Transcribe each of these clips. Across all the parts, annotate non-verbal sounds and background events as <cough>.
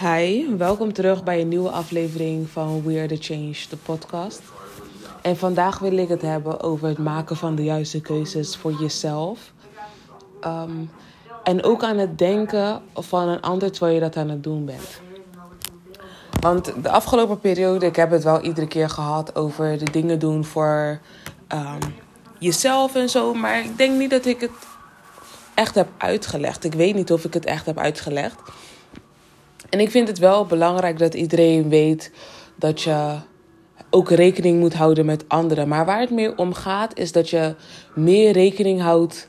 Hi, welkom terug bij een nieuwe aflevering van We Are The Change, de podcast. En vandaag wil ik het hebben over het maken van de juiste keuzes voor jezelf. Ehm, en ook aan het denken van een ander terwijl je dat aan het doen bent. Want de afgelopen periode, ik heb het wel iedere keer gehad over de dingen doen voor ehm, jezelf en zo. Maar ik denk niet dat ik het echt heb uitgelegd. Ik weet niet of ik het echt heb uitgelegd. En ik vind het wel belangrijk dat iedereen weet dat je ook rekening moet houden met anderen. Maar waar het meer om gaat, is dat je meer rekening houdt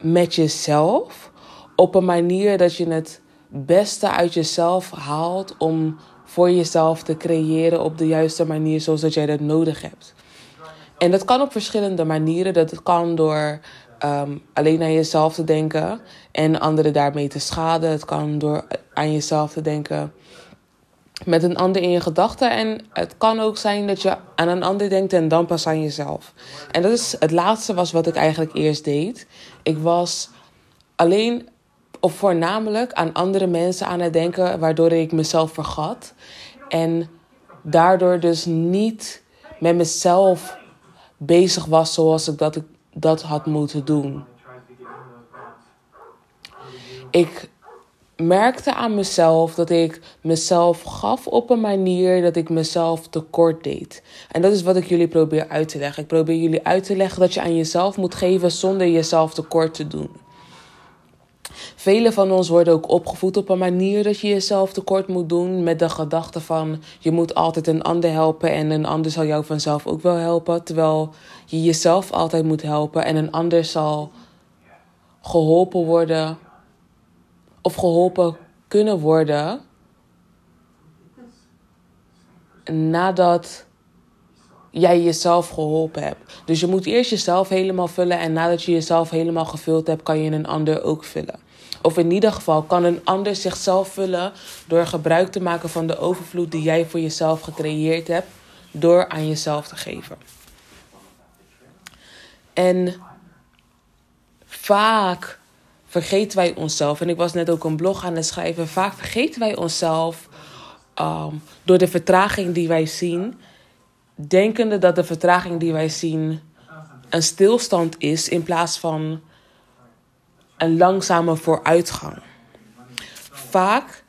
met jezelf. Op een manier dat je het beste uit jezelf haalt om voor jezelf te creëren op de juiste manier zoals dat jij dat nodig hebt. En dat kan op verschillende manieren. Dat kan door um, alleen aan jezelf te denken en anderen daarmee te schaden. Het kan door aan jezelf te denken met een ander in je gedachten. En het kan ook zijn dat je aan een ander denkt en dan pas aan jezelf. En dat is het laatste was wat ik eigenlijk eerst deed. Ik was alleen of voornamelijk aan andere mensen aan het denken, waardoor ik mezelf vergat. En daardoor dus niet met mezelf bezig was zoals ik dat, ik dat had moeten doen. Ik merkte aan mezelf dat ik mezelf gaf op een manier dat ik mezelf tekort deed. En dat is wat ik jullie probeer uit te leggen. Ik probeer jullie uit te leggen dat je aan jezelf moet geven zonder jezelf tekort te doen. Velen van ons worden ook opgevoed op een manier dat je jezelf tekort moet doen. Met de gedachte van je moet altijd een ander helpen en een ander zal jou vanzelf ook wel helpen. Terwijl je jezelf altijd moet helpen en een ander zal geholpen worden of geholpen kunnen worden nadat jij jezelf geholpen hebt. Dus je moet eerst jezelf helemaal vullen en nadat je jezelf helemaal gevuld hebt, kan je een ander ook vullen. Of in ieder geval kan een ander zichzelf vullen door gebruik te maken van de overvloed die jij voor jezelf gecreëerd hebt, door aan jezelf te geven. En vaak vergeten wij onszelf. En ik was net ook een blog aan het schrijven. Vaak vergeten wij onszelf um, door de vertraging die wij zien. Denkende dat de vertraging die wij zien een stilstand is in plaats van een langzame vooruitgang. Vaak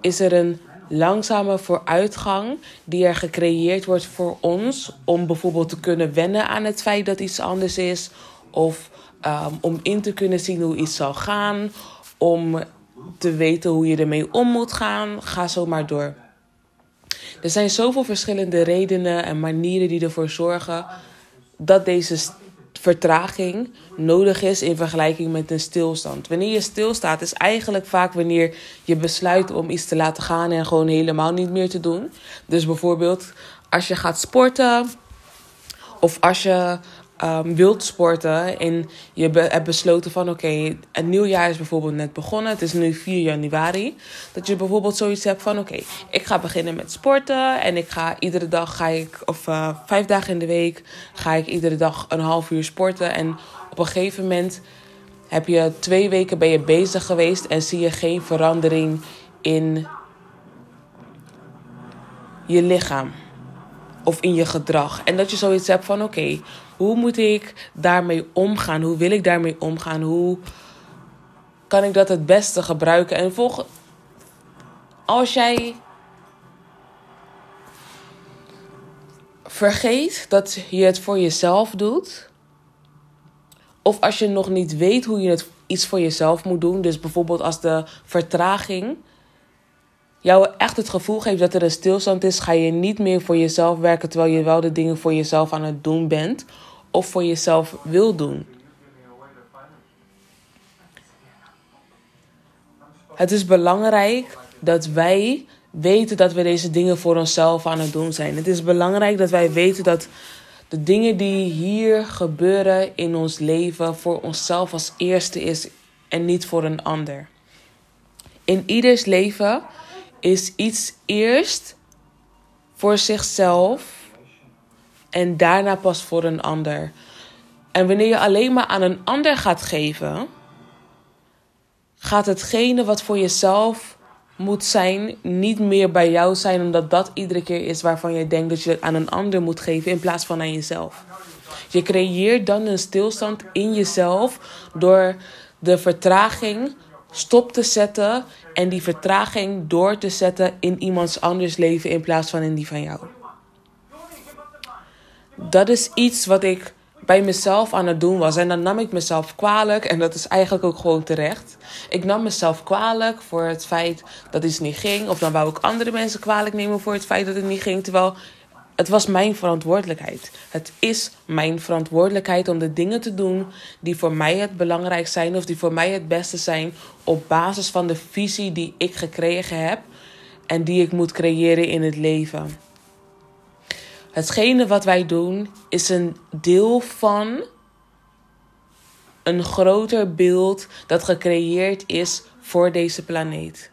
is er een langzame vooruitgang die er gecreëerd wordt voor ons om bijvoorbeeld te kunnen wennen aan het feit dat iets anders is of um, om in te kunnen zien hoe iets zal gaan, om te weten hoe je ermee om moet gaan. Ga zo maar door. Er zijn zoveel verschillende redenen en manieren die ervoor zorgen dat deze vertraging nodig is in vergelijking met een stilstand. Wanneer je stilstaat is eigenlijk vaak wanneer je besluit om iets te laten gaan en gewoon helemaal niet meer te doen. Dus bijvoorbeeld als je gaat sporten of als je um, wilt sporten en je hebt besloten van oké, okay, het nieuwjaar is bijvoorbeeld net begonnen, het is nu 4 januari, dat je bijvoorbeeld zoiets hebt van oké, ik ga beginnen met sporten en ik ga iedere dag ga ik, of uh, vijf dagen in de week ga ik iedere dag een half uur sporten en op een gegeven moment heb je twee weken ben je bezig geweest en zie je geen verandering in je lichaam of in je gedrag. En dat je zoiets hebt van oké, hoe moet ik daarmee omgaan? Hoe wil ik daarmee omgaan? Hoe kan ik dat het beste gebruiken? En volg, als jij vergeet dat je het voor jezelf doet, of als je nog niet weet hoe je het iets voor jezelf moet doen, dus bijvoorbeeld als de vertraging jou echt het gevoel geeft dat er een stilstand is, ga je niet meer voor jezelf werken terwijl je wel de dingen voor jezelf aan het doen bent of voor jezelf wil doen. Het is belangrijk dat wij weten dat we deze dingen voor onszelf aan het doen zijn. Het is belangrijk dat wij weten dat de dingen die hier gebeuren in ons leven voor onszelf als eerste is en niet voor een ander. In ieders leven is iets eerst voor zichzelf en daarna pas voor een ander. En wanneer je alleen maar aan een ander gaat geven, gaat hetgene wat voor jezelf moet zijn, niet meer bij jou zijn, omdat dat iedere keer is waarvan je denkt dat je het aan een ander moet geven in plaats van aan jezelf. Je creëert dan een stilstand in jezelf door de vertraging stop te zetten en die vertraging door te zetten in iemands anders leven in plaats van in die van jou. Dat is iets wat ik bij mezelf aan het doen was. En dan nam ik mezelf kwalijk. En dat is eigenlijk ook gewoon terecht. Ik nam mezelf kwalijk voor het feit dat iets niet ging. Of dan wou ik andere mensen kwalijk nemen voor het feit dat het niet ging. Terwijl het was mijn verantwoordelijkheid. Het is mijn verantwoordelijkheid om de dingen te doen die voor mij het belangrijk zijn. Of die voor mij het beste zijn. Op basis van de visie die ik gekregen heb. En die ik moet creëren in het leven. Hetgene wat wij doen is een deel van een groter beeld dat gecreëerd is voor deze planeet.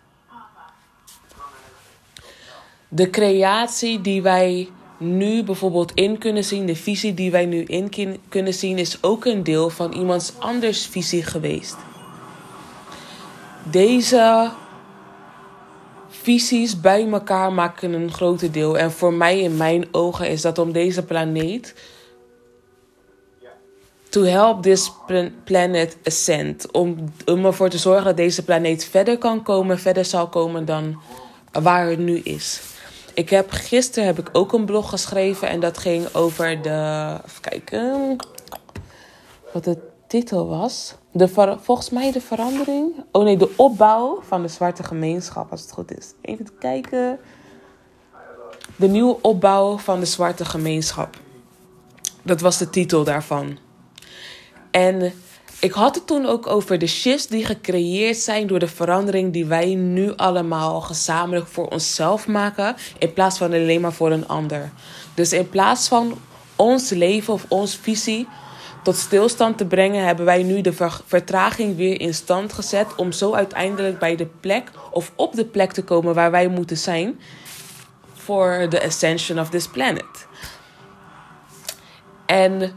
De creatie die wij nu bijvoorbeeld in kunnen zien, de visie die wij nu in kunnen zien, is ook een deel van iemands anders visie geweest. Deze visies bij elkaar maken een grote deel. En voor mij in mijn ogen is dat om deze planeet. To help this planet ascend. Om, om ervoor te zorgen dat deze planeet verder kan komen, verder zal komen dan waar het nu is. Ik heb gisteren heb ik ook een blog geschreven en dat ging over de. Even kijken. Wat het titel was. De, volgens mij de verandering. Oh nee, de opbouw van de zwarte gemeenschap, als het goed is. Even kijken. De nieuwe opbouw van de zwarte gemeenschap. Dat was de titel daarvan. En ik had het toen ook over de shifts die gecreëerd zijn door de verandering die wij nu allemaal gezamenlijk voor onszelf maken, in plaats van alleen maar voor een ander. Dus in plaats van ons leven of onze visie tot stilstand te brengen, hebben wij nu de vertraging weer in stand gezet om zo uiteindelijk bij de plek of op de plek te komen waar wij moeten zijn voor de ascension of this planet. En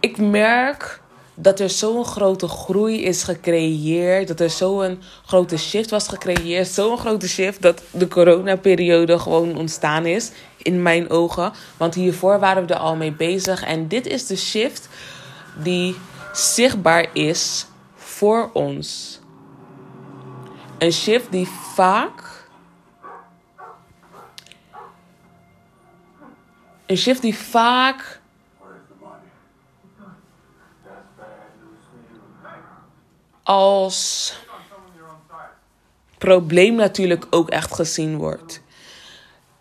ik merk dat er zo'n grote groei is gecreëerd. Dat er zo'n grote shift was gecreëerd. Zo'n grote shift dat de coronaperiode gewoon ontstaan is. In mijn ogen. Want hiervoor waren we er al mee bezig. En dit is de shift die zichtbaar is voor ons. Een shift die vaak. Een shift die vaak. Als probleem natuurlijk ook echt gezien wordt.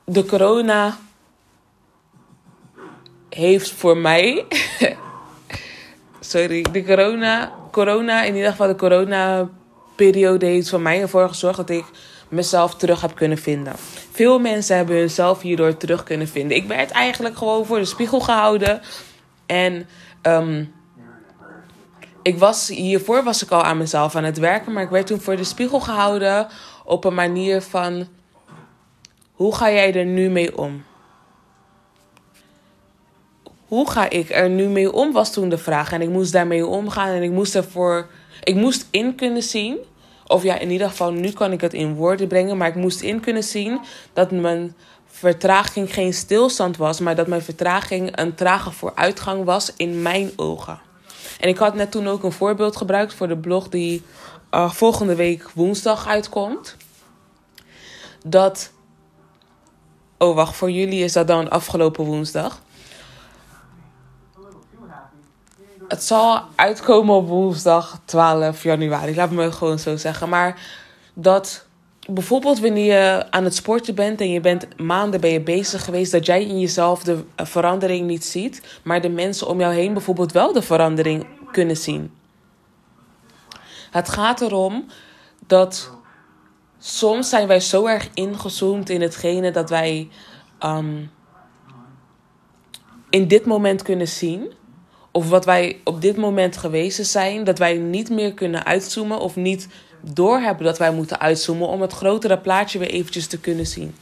De corona heeft voor mij sorry, de corona, corona, in ieder geval de corona-periode heeft voor mij ervoor gezorgd dat ik mezelf terug heb kunnen vinden. Veel mensen hebben hunzelf hierdoor terug kunnen vinden. Ik werd eigenlijk gewoon voor de spiegel gehouden. En um, ik was, hiervoor was ik al aan mezelf aan het werken, maar ik werd toen voor de spiegel gehouden op een manier van: hoe ga jij er nu mee om? Hoe ga ik er nu mee om, was toen de vraag. En ik moest daarmee omgaan en ik moest ervoor. Ik moest in kunnen zien. Of ja, in ieder geval, nu kan ik het in woorden brengen. Maar ik moest in kunnen zien dat mijn vertraging geen stilstand was. Maar dat mijn vertraging een trage vooruitgang was in mijn ogen. En ik had net toen ook een voorbeeld gebruikt voor de blog die uh, volgende week woensdag uitkomt. Dat. Oh, wacht, voor jullie is dat dan afgelopen woensdag. Het zal uitkomen op woensdag 12 januari. Laat me gewoon zo zeggen. Maar dat bijvoorbeeld wanneer je aan het sporten bent en je bent maanden ben je bezig geweest, dat jij in jezelf de verandering niet ziet, maar de mensen om jou heen bijvoorbeeld wel de verandering kunnen zien. Het gaat erom dat soms zijn wij zo erg ingezoomd in hetgene dat wij um, in dit moment kunnen zien of wat wij op dit moment geweest zijn, dat wij niet meer kunnen uitzoomen of niet doorhebben dat wij moeten uitzoomen om het grotere plaatje weer eventjes te kunnen zien.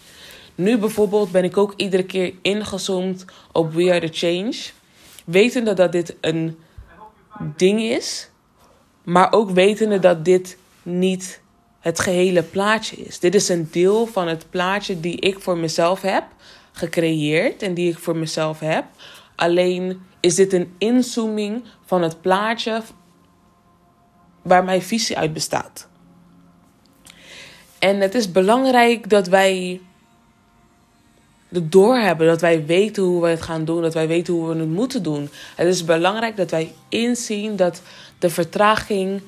Nu bijvoorbeeld ben ik ook iedere keer ingezoomd op We Are The Change, wetende dat dit een ding is, maar ook wetende dat dit niet het gehele plaatje is. Dit is een deel van het plaatje die ik voor mezelf heb gecreëerd en die ik voor mezelf heb. Alleen is dit een inzooming van het plaatje waar mijn visie uit bestaat. En het is belangrijk dat wij het doorhebben, dat wij weten hoe we het gaan doen, dat wij weten hoe we het moeten doen. Het is belangrijk dat wij inzien dat de vertraging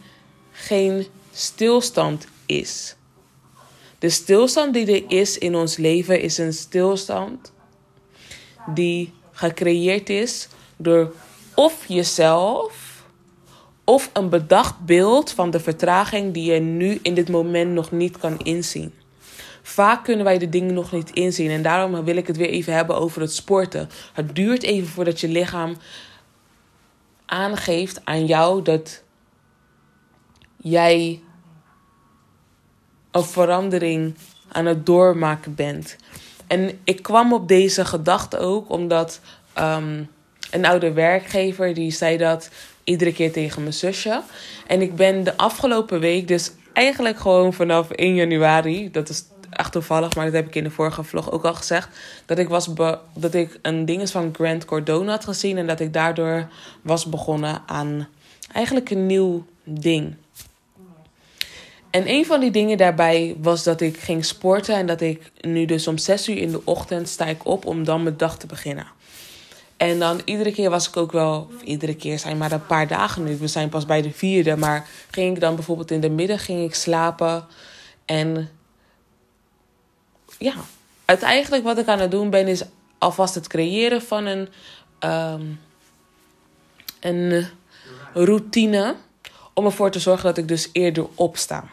geen stilstand is. De stilstand die er is in ons leven is een stilstand die gecreëerd is door of jezelf of een bedacht beeld van de vertraging die je nu in dit moment nog niet kan inzien. Vaak kunnen wij de dingen nog niet inzien en daarom wil ik het weer even hebben over het sporten. Het duurt even voordat je lichaam aangeeft aan jou dat jij een verandering aan het doormaken bent. En ik kwam op deze gedachte ook omdat um, een oude werkgever die zei dat iedere keer tegen mijn zusje. En ik ben de afgelopen week, dus eigenlijk gewoon vanaf 1 januari, dat is echt toevallig, maar dat heb ik in de vorige vlog ook al gezegd, dat ik, was dat ik een ding van Grant Cardone had gezien en dat ik daardoor was begonnen aan eigenlijk een nieuw ding. En een van die dingen daarbij was dat ik ging sporten en dat ik nu dus om 6 uur in de ochtend sta ik op om dan mijn dag te beginnen. En dan iedere keer was ik ook wel, of iedere keer zijn maar een paar dagen nu. We zijn pas bij de vierde, maar ging ik dan bijvoorbeeld in de middag ging ik slapen. En ja, uiteindelijk wat ik aan het doen ben is alvast het creëren van een, um, een routine. Om ervoor te zorgen dat ik dus eerder opsta.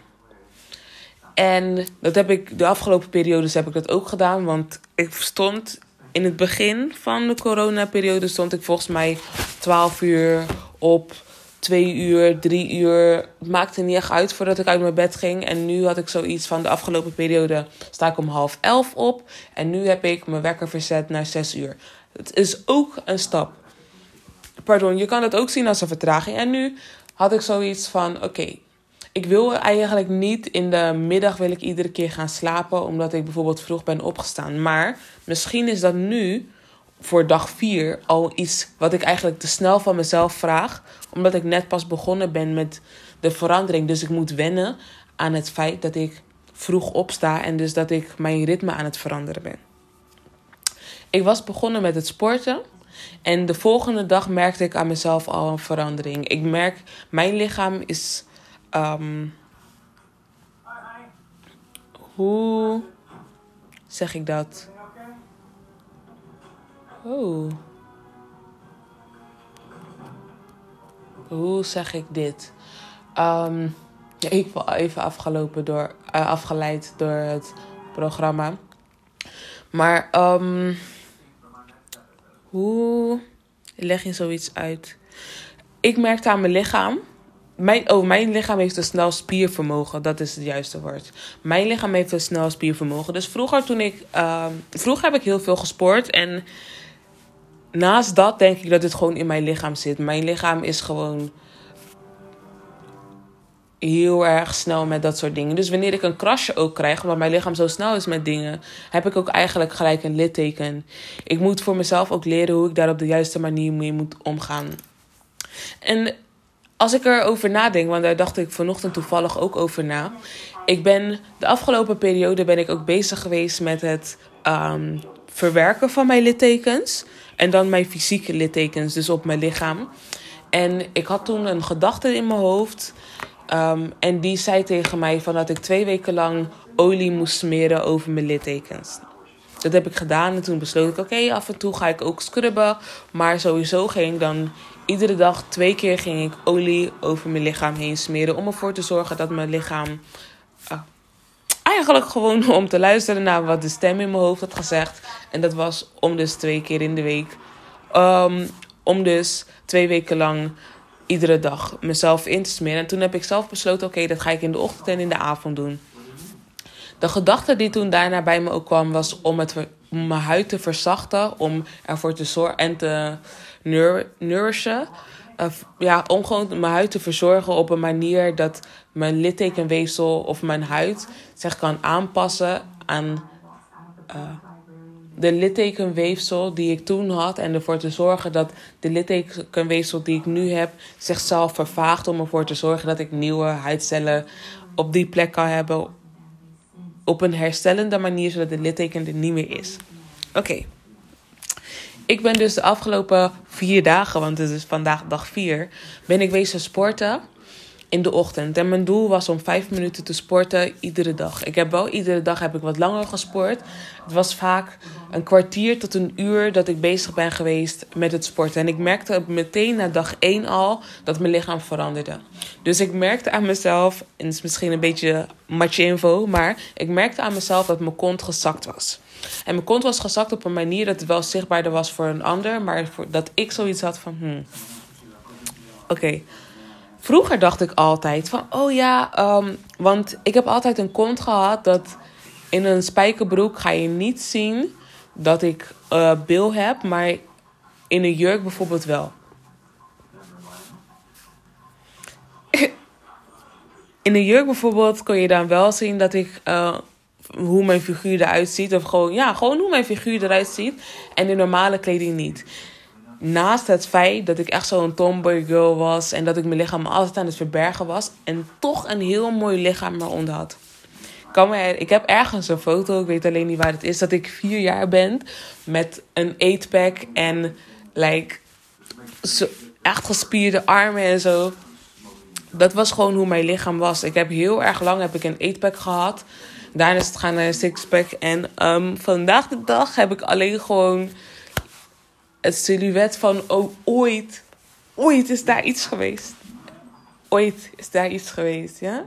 En dat heb ik de afgelopen periodes heb ik dat ook gedaan. Want ik stond in het begin van de coronaperiode stond ik volgens mij 12 uur op, 2 uur, 3 uur. Het maakte niet echt uit voordat ik uit mijn bed ging. En nu had ik zoiets van de afgelopen periode sta ik om half 11 op. En nu heb ik mijn wekker verzet naar 6 uur. Het is ook een stap. Pardon, je kan het ook zien als een vertraging. En nu had ik zoiets van: oké, ik wil eigenlijk niet in de middag wil ik iedere keer gaan slapen omdat ik bijvoorbeeld vroeg ben opgestaan. Maar misschien is dat nu voor dag 4 al iets wat ik eigenlijk te snel van mezelf vraag. Omdat ik net pas begonnen ben met de verandering. Dus ik moet wennen aan het feit dat ik vroeg opsta en dus dat ik mijn ritme aan het veranderen ben. Ik was begonnen met het sporten. En de volgende dag merkte ik aan mezelf al een verandering. Ik merk, mijn lichaam is Um, hoe zeg ik dat? Oh. Hoe zeg ik dit? Um, ja, ik ben even afgelopen door, uh, afgeleid door het programma. Maar um, hoe leg je zoiets uit? Ik merkte aan mijn lichaam mijn, oh, mijn lichaam heeft een snel spiervermogen. Dat is het juiste woord. Mijn lichaam heeft een snel spiervermogen. Dus vroeger toen ik... Uh, vroeger heb ik heel veel gesport. En naast dat denk ik dat het gewoon in mijn lichaam zit. Mijn lichaam is gewoon heel erg snel met dat soort dingen. Dus wanneer ik een krasje ook krijg, omdat mijn lichaam zo snel is met dingen, heb ik ook eigenlijk gelijk een litteken. Ik moet voor mezelf ook leren hoe ik daar op de juiste manier mee moet omgaan. En als ik erover nadenk, want daar dacht ik vanochtend toevallig ook over na. Ik ben de afgelopen periode ben ik ook bezig geweest met het um, verwerken van mijn littekens. En dan mijn fysieke littekens, dus op mijn lichaam. En ik had toen een gedachte in mijn hoofd. Um, en die zei tegen mij van dat ik twee weken lang olie moest smeren over mijn littekens. Dat heb ik gedaan en toen besloot ik: oké, af en toe ga ik ook scrubben. Maar sowieso ging dan iedere dag twee keer ging ik olie over mijn lichaam heen smeren. Om ervoor te zorgen dat mijn lichaam. Uh, eigenlijk gewoon om te luisteren naar wat de stem in mijn hoofd had gezegd. En dat was om dus twee keer in de week. Um, om dus twee weken lang iedere dag mezelf in te smeren. En toen heb ik zelf besloten: oké, dat ga ik in de ochtend en in de avond doen. De gedachte die toen daarna bij me ook kwam, was om, het, om mijn huid te verzachten. Om ervoor te zorgen en te nourishen. Uh, ja, om gewoon mijn huid te verzorgen op een manier dat mijn littekenweefsel of mijn huid zich kan aanpassen aan uh, de littekenweefsel die ik toen had. En ervoor te zorgen dat de littekenweefsel die ik nu heb zichzelf vervaagt. Om ervoor te zorgen dat ik nieuwe huidcellen op die plek kan hebben. Op een herstellende manier, zodat de litteken er niet meer is. Oké. Ik ben dus de afgelopen vier dagen, want het is vandaag dag vier, ben ik wezen sporten in de ochtend. En mijn doel was om vijf minuten te sporten iedere dag. Ik heb wel iedere dag heb ik wat langer gesport. Het was vaak een kwartier tot een uur dat ik bezig ben geweest met het sporten. En ik merkte meteen na dag één al dat mijn lichaam veranderde. Dus ik merkte aan mezelf, en het is misschien een beetje match info, maar ik merkte aan mezelf dat mijn kont gezakt was. En mijn kont was gezakt op een manier dat het wel zichtbaarder was voor een ander, maar dat ik zoiets had van, hmm, oké. Vroeger dacht ik altijd van, oh ja, um, want ik heb altijd een kont gehad dat in een spijkerbroek ga je niet zien dat ik uh, bil heb, maar in een jurk bijvoorbeeld wel. <laughs> in een jurk bijvoorbeeld kon je dan wel zien dat ik uh, hoe mijn figuur eruit ziet. Of gewoon, ja, gewoon hoe mijn figuur eruit ziet. En in normale kleding niet. Naast het feit dat ik echt zo'n tomboy girl was. En dat ik mijn lichaam altijd aan het verbergen was. En toch een heel mooi lichaam eronder had. Me, ik heb ergens een foto, ik weet alleen niet waar het is. Dat ik vier jaar ben met een eightpack en like, echt gespierde armen en zo. Dat was gewoon hoe mijn lichaam was. Ik heb heel erg lang heb ik een eightpack gehad. Daarna is het gaan naar een sixpack. En um, vandaag de dag heb ik alleen gewoon het silhouet van... Oh, ooit, ooit is daar iets geweest. Ooit is daar iets geweest, ja?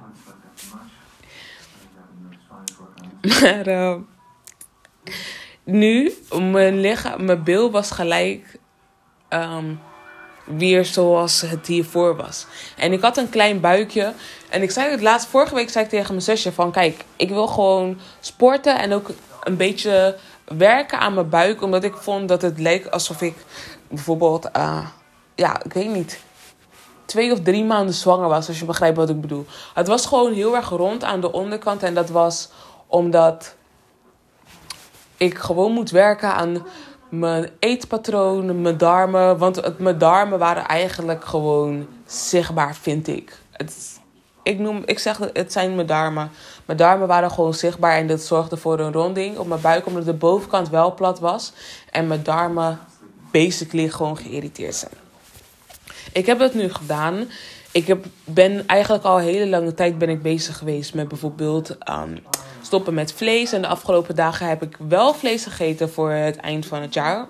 Maar uh, nu, mijn lichaam, mijn bil was gelijk um, weer zoals het hiervoor was. En ik had een klein buikje. En ik zei het laatst, vorige week zei ik tegen mijn zusje van... Kijk, ik wil gewoon sporten en ook een beetje werken aan mijn buik. Omdat ik vond dat het leek alsof ik bijvoorbeeld... Uh, ja, ik weet niet twee of drie maanden zwanger was, als je begrijpt wat ik bedoel. Het was gewoon heel erg rond aan de onderkant. En dat was omdat ik gewoon moet werken aan mijn eetpatroon, mijn darmen. Want mijn darmen waren eigenlijk gewoon zichtbaar, vind ik. Het, ik, noem, ik zeg het zijn mijn darmen. Mijn darmen waren gewoon zichtbaar en dat zorgde voor een ronding op mijn buik, omdat de bovenkant wel plat was. En mijn darmen basically gewoon geïrriteerd zijn. Ik heb dat nu gedaan. Ik heb, ben eigenlijk al een hele lange tijd ben ik bezig geweest met bijvoorbeeld um, stoppen met vlees. En de afgelopen dagen heb ik wel vlees gegeten voor het eind van het jaar.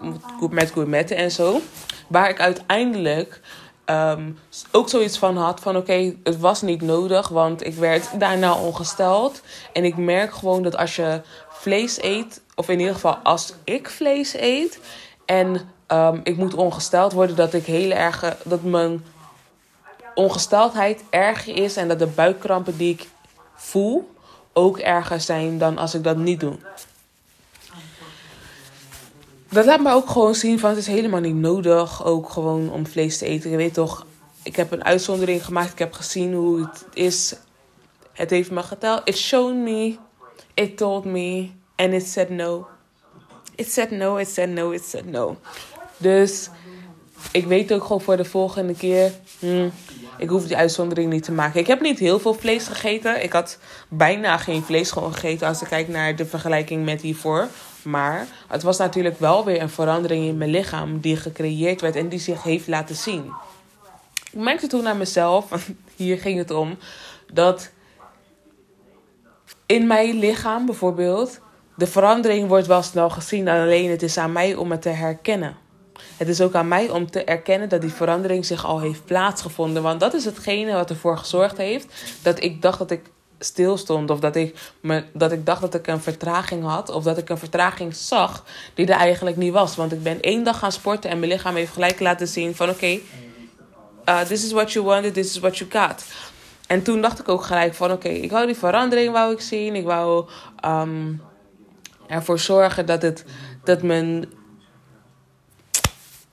Met gourmetten en zo. Waar ik uiteindelijk um, ook zoiets van had van oké, het was niet nodig. Want ik werd daarna ongesteld. En ik merk gewoon dat als je vlees eet, of in ieder geval als ik vlees eet... en um, ik moet ongesteld worden, dat ik heel erg... dat mijn ongesteldheid erger is en dat de buikkrampen die ik voel ook erger zijn dan als ik dat niet doe. Dat laat me ook gewoon zien van het is helemaal niet nodig ook gewoon om vlees te eten. Je weet toch, ik heb een uitzondering gemaakt. Ik heb gezien hoe het is. Het heeft me geteld. It showed me. It told me. And it said no. It said no, it said no, it said no. Dus ik weet ook gewoon voor de volgende keer. Hmm, ik hoef die uitzondering niet te maken. Ik heb niet heel veel vlees gegeten. Ik had bijna geen vlees gewoon gegeten als ik kijk naar de vergelijking met hiervoor. Maar het was natuurlijk wel weer een verandering in mijn lichaam die gecreëerd werd en die zich heeft laten zien. Ik merkte toen aan mezelf, hier ging het om, dat in mijn lichaam bijvoorbeeld de verandering wordt wel snel gezien. Alleen het is aan mij om het te herkennen. Het is ook aan mij om te erkennen dat die verandering zich al heeft plaatsgevonden. Want dat is hetgene wat ervoor gezorgd heeft dat ik dacht dat ik stilstond. Of dat ik, me, dat ik dacht dat ik een vertraging had. Of dat ik een vertraging zag die er eigenlijk niet was. Want ik ben één dag gaan sporten en mijn lichaam heeft gelijk laten zien van oké, uh, this is what you wanted, this is what you got. En toen dacht ik ook gelijk van oké, ik wou die verandering wou ik zien. Ik wou um, ervoor zorgen dat, het, dat mijn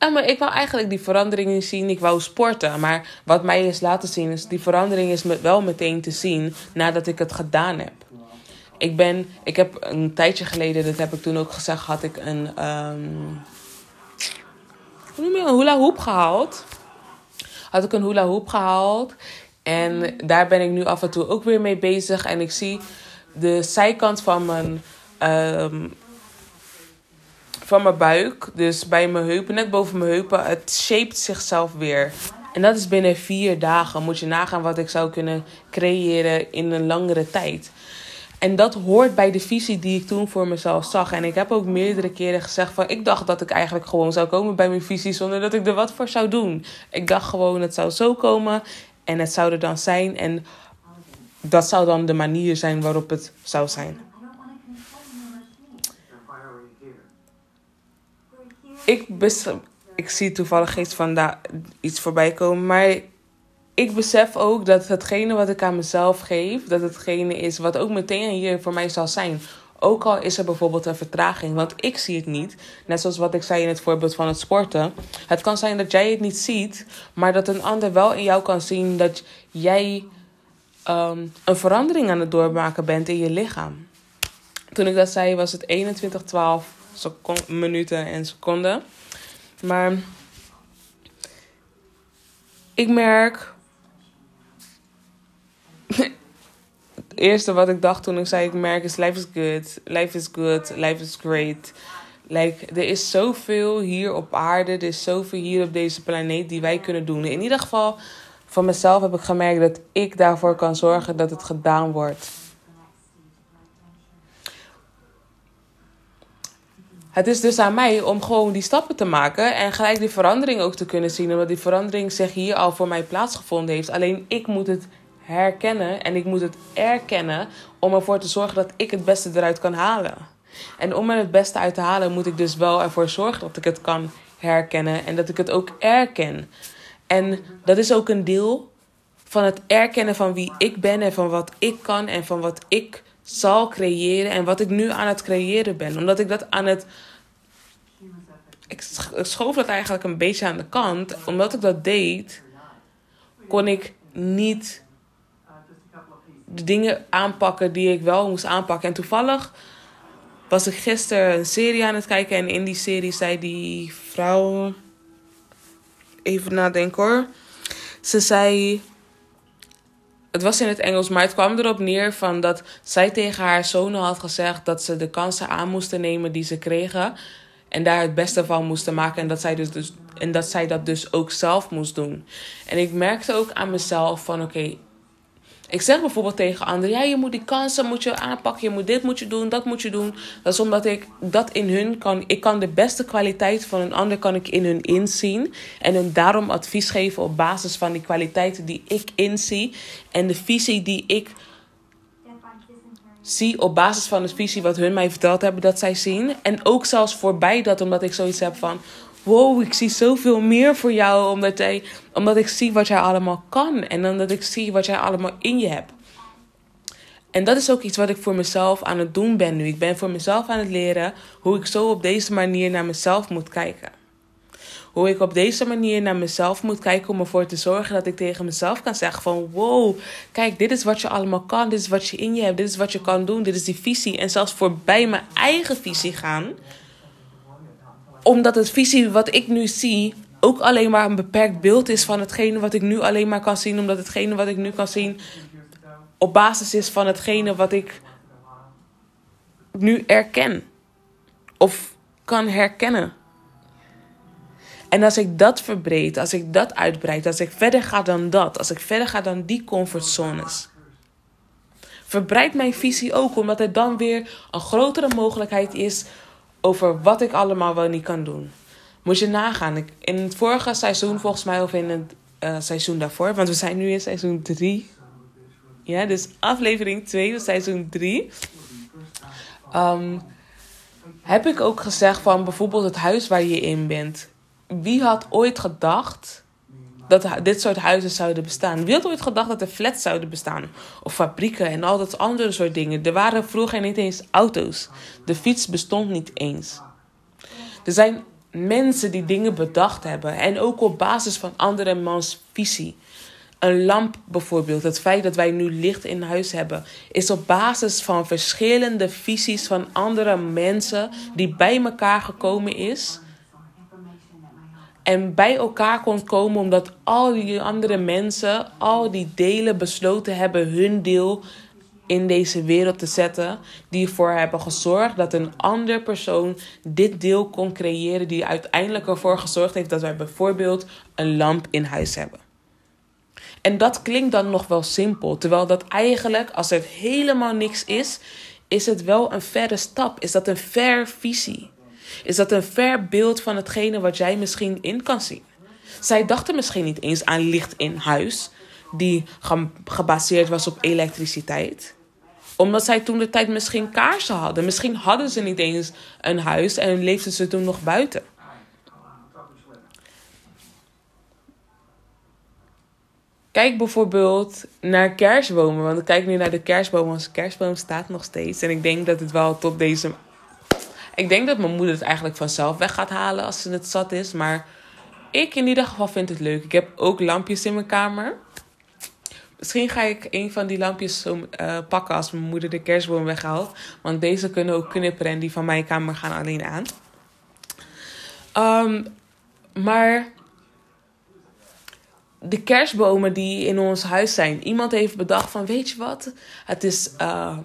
En maar ik wou eigenlijk die verandering zien. Ik wou sporten. Maar wat mij is laten zien is... Die verandering is wel meteen te zien nadat ik het gedaan heb. Ik ben... Ik heb een tijdje geleden... Dat heb ik toen ook gezegd... Had ik een... Um, hoe noem je een hula hoop gehaald. Had ik een hula hoop gehaald. En daar ben ik nu af en toe ook weer mee bezig. En ik zie de zijkant van mijn... Um, van mijn buik, dus bij mijn heupen, net boven mijn heupen, het shaped zichzelf weer. En dat is binnen vier dagen. Moet je nagaan wat ik zou kunnen creëren in een langere tijd. En dat hoort bij de visie die ik toen voor mezelf zag. En ik heb ook meerdere keren gezegd van... ik dacht dat ik eigenlijk gewoon zou komen bij mijn visie... zonder dat ik er wat voor zou doen. Ik dacht gewoon, het zou zo komen en het zou er dan zijn. En dat zou dan de manier zijn waarop het zou zijn. Ik, ik zie toevallig iets van iets voorbij komen. Maar ik besef ook dat hetgene wat ik aan mezelf geef, dat hetgene is wat ook meteen hier voor mij zal zijn. Ook al is er bijvoorbeeld een vertraging, want ik zie het niet. Net zoals wat ik zei in het voorbeeld van het sporten. Het kan zijn dat jij het niet ziet, maar dat een ander wel in jou kan zien dat jij um, een verandering aan het doormaken bent in je lichaam. Toen ik dat zei, was het 21-12 minuten en seconden. Maar ik merk. <laughs> het eerste wat ik dacht toen ik zei: Ik merk is: life is good, life is good, life is great. Like, er is zoveel hier op aarde, er is zoveel hier op deze planeet die wij kunnen doen. In ieder geval, van mezelf heb ik gemerkt dat ik daarvoor kan zorgen dat het gedaan wordt. Het is dus aan mij om gewoon die stappen te maken en gelijk die verandering ook te kunnen zien. Omdat die verandering zich hier al voor mij plaatsgevonden heeft. Alleen ik moet het herkennen en ik moet het erkennen om ervoor te zorgen dat ik het beste eruit kan halen. En om er het beste uit te halen moet ik dus wel ervoor zorgen dat ik het kan herkennen en dat ik het ook erken. En dat is ook een deel van het erkennen van wie ik ben en van wat ik kan en van wat ik zal creëren en wat ik nu aan het creëren ben. Omdat ik dat aan het. Ik schoof dat eigenlijk een beetje aan de kant. Omdat ik dat deed, kon ik niet de dingen aanpakken die ik wel moest aanpakken. En toevallig was ik gisteren een serie aan het kijken. En in die serie zei die vrouw. Even nadenken hoor. Ze zei het was in het Engels, maar het kwam erop neer van dat zij tegen haar zonen had gezegd dat ze de kansen aan moesten nemen die ze kregen. En daar het beste van moesten maken. En dat zij, dus, dus, en dat, zij dat dus ook zelf moest doen. En ik merkte ook aan mezelf van oké, ik zeg bijvoorbeeld tegen anderen: ja, je moet die kansen moet je aanpakken, je moet dit moet je doen, dat moet je doen. Dat is omdat ik dat in hun kan. Ik kan de beste kwaliteit van een ander kan ik in hun inzien en hun daarom advies geven op basis van die kwaliteiten die ik inzie en de visie die ik zie op basis van de visie wat hun mij verteld hebben dat zij zien. En ook zelfs voorbij dat, omdat ik zoiets heb van: wow, ik zie zoveel meer voor jou. Omdat, jij, omdat ik zie wat jij allemaal kan. En omdat ik zie wat jij allemaal in je hebt. En dat is ook iets wat ik voor mezelf aan het doen ben nu. Ik ben voor mezelf aan het leren hoe ik zo op deze manier naar mezelf moet kijken. Hoe ik op deze manier naar mezelf moet kijken om ervoor te zorgen dat ik tegen mezelf kan zeggen van wow, kijk, dit is wat je allemaal kan, dit is wat je in je hebt, dit is wat je kan doen, dit is die visie. En zelfs voorbij mijn eigen visie gaan, omdat het visie wat ik nu zie ook alleen maar een beperkt beeld is van hetgene wat ik nu alleen maar kan zien. Omdat hetgene wat ik nu kan zien op basis is van hetgene wat ik nu erken. Of kan herkennen. En als ik dat verbreed, als ik dat uitbreid, als ik verder ga dan dat, als ik verder ga dan die comfortzones, verbreidt mijn visie ook, omdat er dan weer een grotere mogelijkheid is over wat ik allemaal wel niet kan doen. Moet je nagaan. in het vorige seizoen, volgens mij, of in het uh, seizoen daarvoor, want we zijn nu in seizoen 3. Ja, dus aflevering 2 van seizoen 3. Um, heb ik ook gezegd van bijvoorbeeld het huis waar je in bent. Wie had ooit gedacht dat dit soort huizen zouden bestaan. Wie had ooit gedacht dat er flats zouden bestaan? Of fabrieken en al dat andere soort dingen. Er waren vroeger niet eens auto's. De fiets bestond niet eens. Er zijn mensen die dingen bedacht hebben. En ook op basis van andere mans visie. Een lamp bijvoorbeeld, het feit dat wij nu licht in huis hebben, is op basis van verschillende visies van andere mensen die bij elkaar gekomen is. En bij elkaar kon komen omdat al die andere mensen, al die delen besloten hebben hun deel in deze wereld te zetten. Die ervoor hebben gezorgd dat een andere persoon dit deel kon creëren. Die uiteindelijk ervoor gezorgd heeft dat wij bijvoorbeeld een lamp in huis hebben. En dat klinkt dan nog wel simpel. Terwijl dat eigenlijk, als het helemaal niks is, is het wel een verre stap. Is dat een ver visie? Is dat een ver beeld van hetgene wat jij misschien in kan zien? Zij dachten misschien niet eens aan licht in huis, die gebaseerd was op elektriciteit omdat zij toen de tijd misschien kaarsen hadden. Misschien hadden ze niet eens een huis en leefden ze toen nog buiten. Kijk bijvoorbeeld naar kerstbomen. Want ik kijk nu naar de kerstboom. Onze kerstboom staat nog steeds. En ik denk dat het wel tot deze. Ik denk dat mijn moeder het eigenlijk vanzelf weg gaat halen als ze het zat is. Maar ik in ieder geval vind het leuk. Ik heb ook lampjes in mijn kamer. Misschien ga ik een van die lampjes zo, uh, pakken als mijn moeder de kerstboom weghaalt. Want deze kunnen ook knipperen en die van mijn kamer gaan alleen aan. Um, maar de kerstbomen die in ons huis zijn. Iemand heeft bedacht van weet je wat? Het is uh,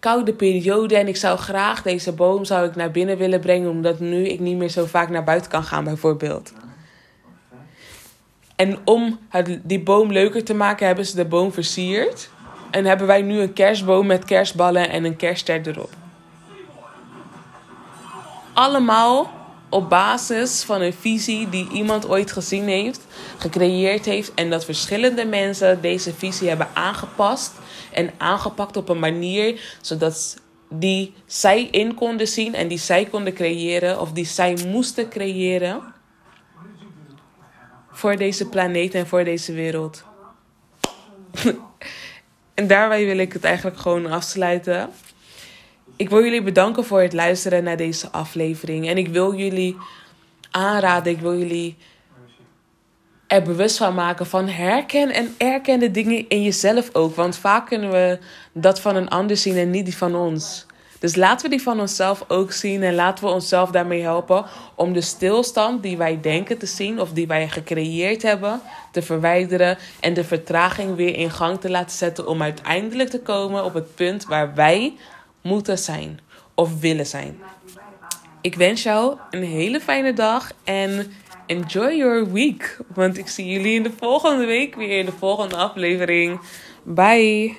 koude periode en ik zou graag deze boom zou ik naar binnen willen brengen. Omdat nu ik niet meer zo vaak naar buiten kan gaan bijvoorbeeld. En om het, die boom leuker te maken, hebben ze de boom versierd. En hebben wij nu een kerstboom met kerstballen en een kerstster erop. Allemaal op basis van een visie die iemand ooit gezien heeft, gecreëerd heeft. En dat verschillende mensen deze visie hebben aangepast en aangepakt op een manier zodat die zij in konden zien en die zij konden creëren of die zij moesten creëren voor deze planeet en voor deze wereld. <laughs> en daarbij wil ik het eigenlijk gewoon afsluiten. Ik wil jullie bedanken voor het luisteren naar deze aflevering. En ik wil jullie aanraden, ik wil jullie er bewust van maken van herken en erken de dingen in jezelf ook. Want vaak kunnen we dat van een ander zien en niet die van ons. Dus laten we die van onszelf ook zien en laten we onszelf daarmee helpen om de stilstand die wij denken te zien of die wij gecreëerd hebben te verwijderen en de vertraging weer in gang te laten zetten om uiteindelijk te komen op het punt waar wij moeten zijn of willen zijn. Ik wens jou een hele fijne dag en enjoy your week. Want ik zie jullie in de volgende week weer in de volgende aflevering. Bye.